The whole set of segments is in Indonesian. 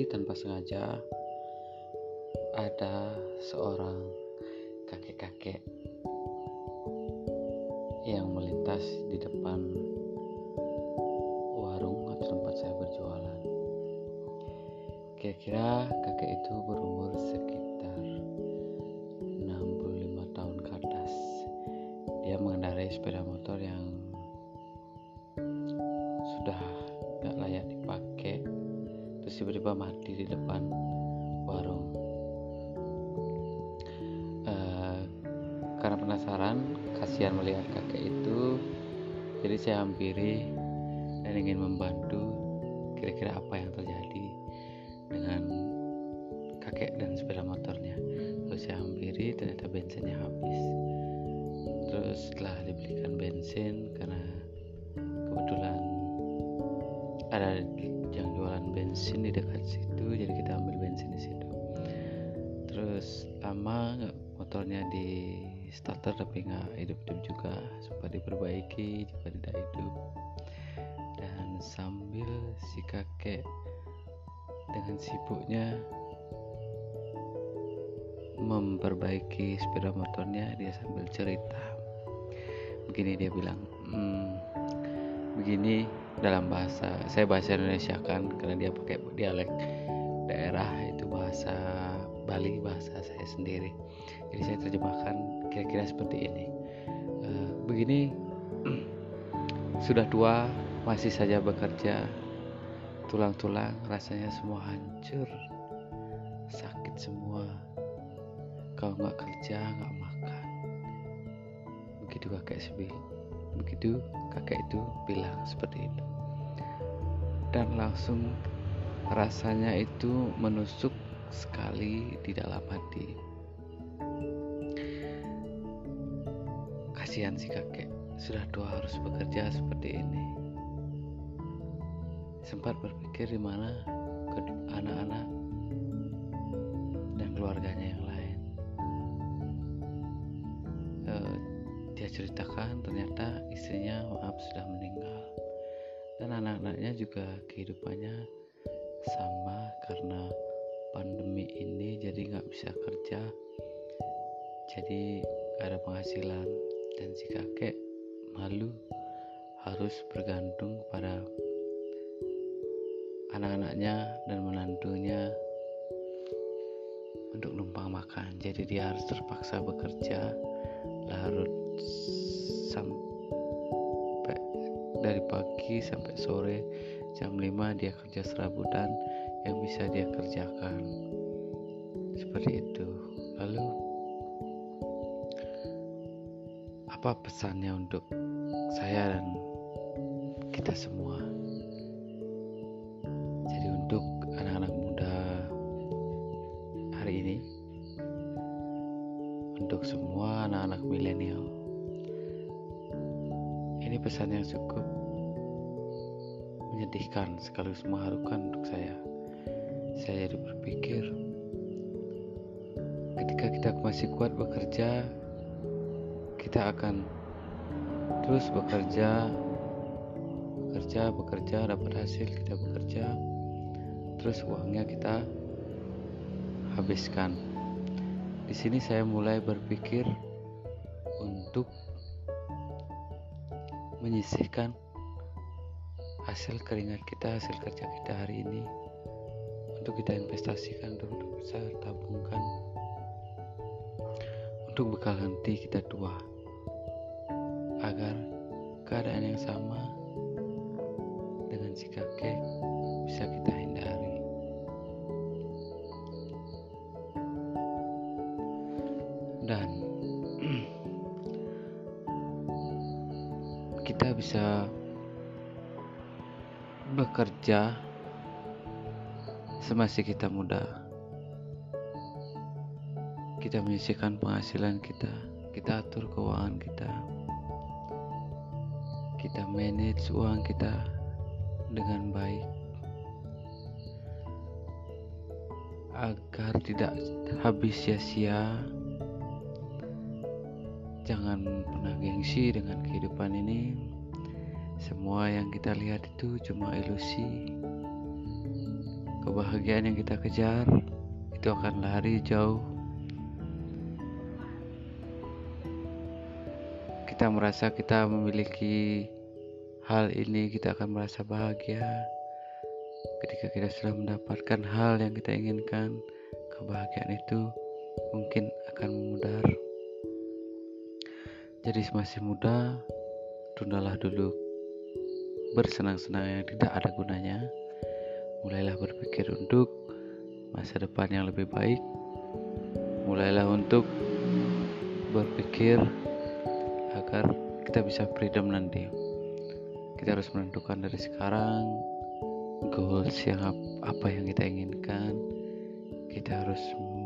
hari tanpa sengaja ada seorang kakek-kakek yang melintas di depan warung atau tempat saya berjualan. Kira-kira kakek itu berumur sekitar 65 tahun ke atas. Dia mengendarai sepeda motor yang sudah gak layak dipakai. Terus tiba-tiba mati di depan warung. Uh, karena penasaran kasihan melihat kakek itu. Jadi saya hampiri dan ingin membantu kira-kira apa yang terjadi dengan kakek dan sepeda motornya. Terus saya hampiri ternyata bensinnya habis. Terus setelah dibelikan bensin karena kebetulan ada yang jualan bensin di dekat situ jadi kita ambil bensin di situ. Terus lama motornya di starter tapi nggak hidup-hidup juga. Sempat diperbaiki juga tidak hidup. Dan sambil si kakek dengan sibuknya memperbaiki sepeda motornya dia sambil cerita. Begini dia bilang hmm, begini dalam bahasa saya bahasa Indonesia kan karena dia pakai dialek daerah itu bahasa Bali bahasa saya sendiri. Jadi saya terjemahkan kira-kira seperti ini. E, begini sudah tua masih saja bekerja. Tulang-tulang rasanya semua hancur. Sakit semua. Kalau nggak kerja nggak makan. Begitu kakek sebil begitu kakek itu bilang seperti itu dan langsung rasanya itu menusuk sekali di dalam hati. Kasihan si kakek, sudah tua harus bekerja seperti ini. Sempat berpikir di mana anak-anak dan keluarganya yang lain. E, dia ceritakan ternyata istrinya maaf sudah meninggal. Dan anak-anaknya juga kehidupannya sama karena pandemi ini jadi nggak bisa kerja. Jadi gak ada penghasilan. Dan si kakek malu harus bergantung pada anak-anaknya dan menantunya untuk numpang makan. Jadi dia harus terpaksa bekerja larut sampai dari pagi sampai sore jam 5 dia kerja serabutan yang bisa dia kerjakan. Seperti itu. Lalu apa pesannya untuk saya dan kita semua? Jadi untuk anak-anak muda hari ini untuk semua anak-anak milenial ini pesan yang cukup menyedihkan sekaligus mengharukan untuk saya. Saya jadi berpikir, ketika kita masih kuat bekerja, kita akan terus bekerja, bekerja, bekerja, dapat hasil, kita bekerja, terus uangnya kita habiskan. Di sini saya mulai berpikir untuk menyisihkan hasil keringat kita, hasil kerja kita hari ini untuk kita investasikan untuk besar, tabungkan untuk bekal nanti kita tua agar keadaan yang sama dengan si kakek bisa kita hindari. Dan bisa bekerja semasa kita muda. Kita menyisihkan penghasilan kita, kita atur keuangan kita. Kita manage uang kita dengan baik agar tidak habis sia-sia. Jangan pernah gengsi dengan kehidupan ini semua yang kita lihat itu cuma ilusi. kebahagiaan yang kita kejar itu akan lari jauh. Kita merasa kita memiliki hal ini kita akan merasa bahagia ketika kita sudah mendapatkan hal yang kita inginkan. Kebahagiaan itu mungkin akan memudar. Jadi masih muda tundalah dulu bersenang-senang yang tidak ada gunanya. Mulailah berpikir untuk masa depan yang lebih baik. Mulailah untuk berpikir agar kita bisa freedom nanti. Kita harus menentukan dari sekarang goals yang apa yang kita inginkan. Kita harus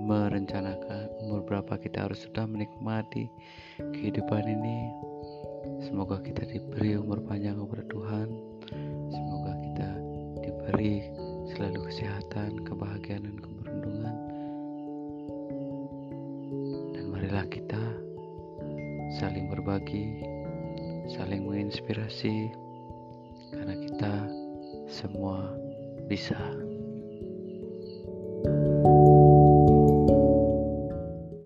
merencanakan umur berapa kita harus sudah menikmati kehidupan ini. Semoga kita diberi umur panjang berbagi, saling menginspirasi, karena kita semua bisa. thank you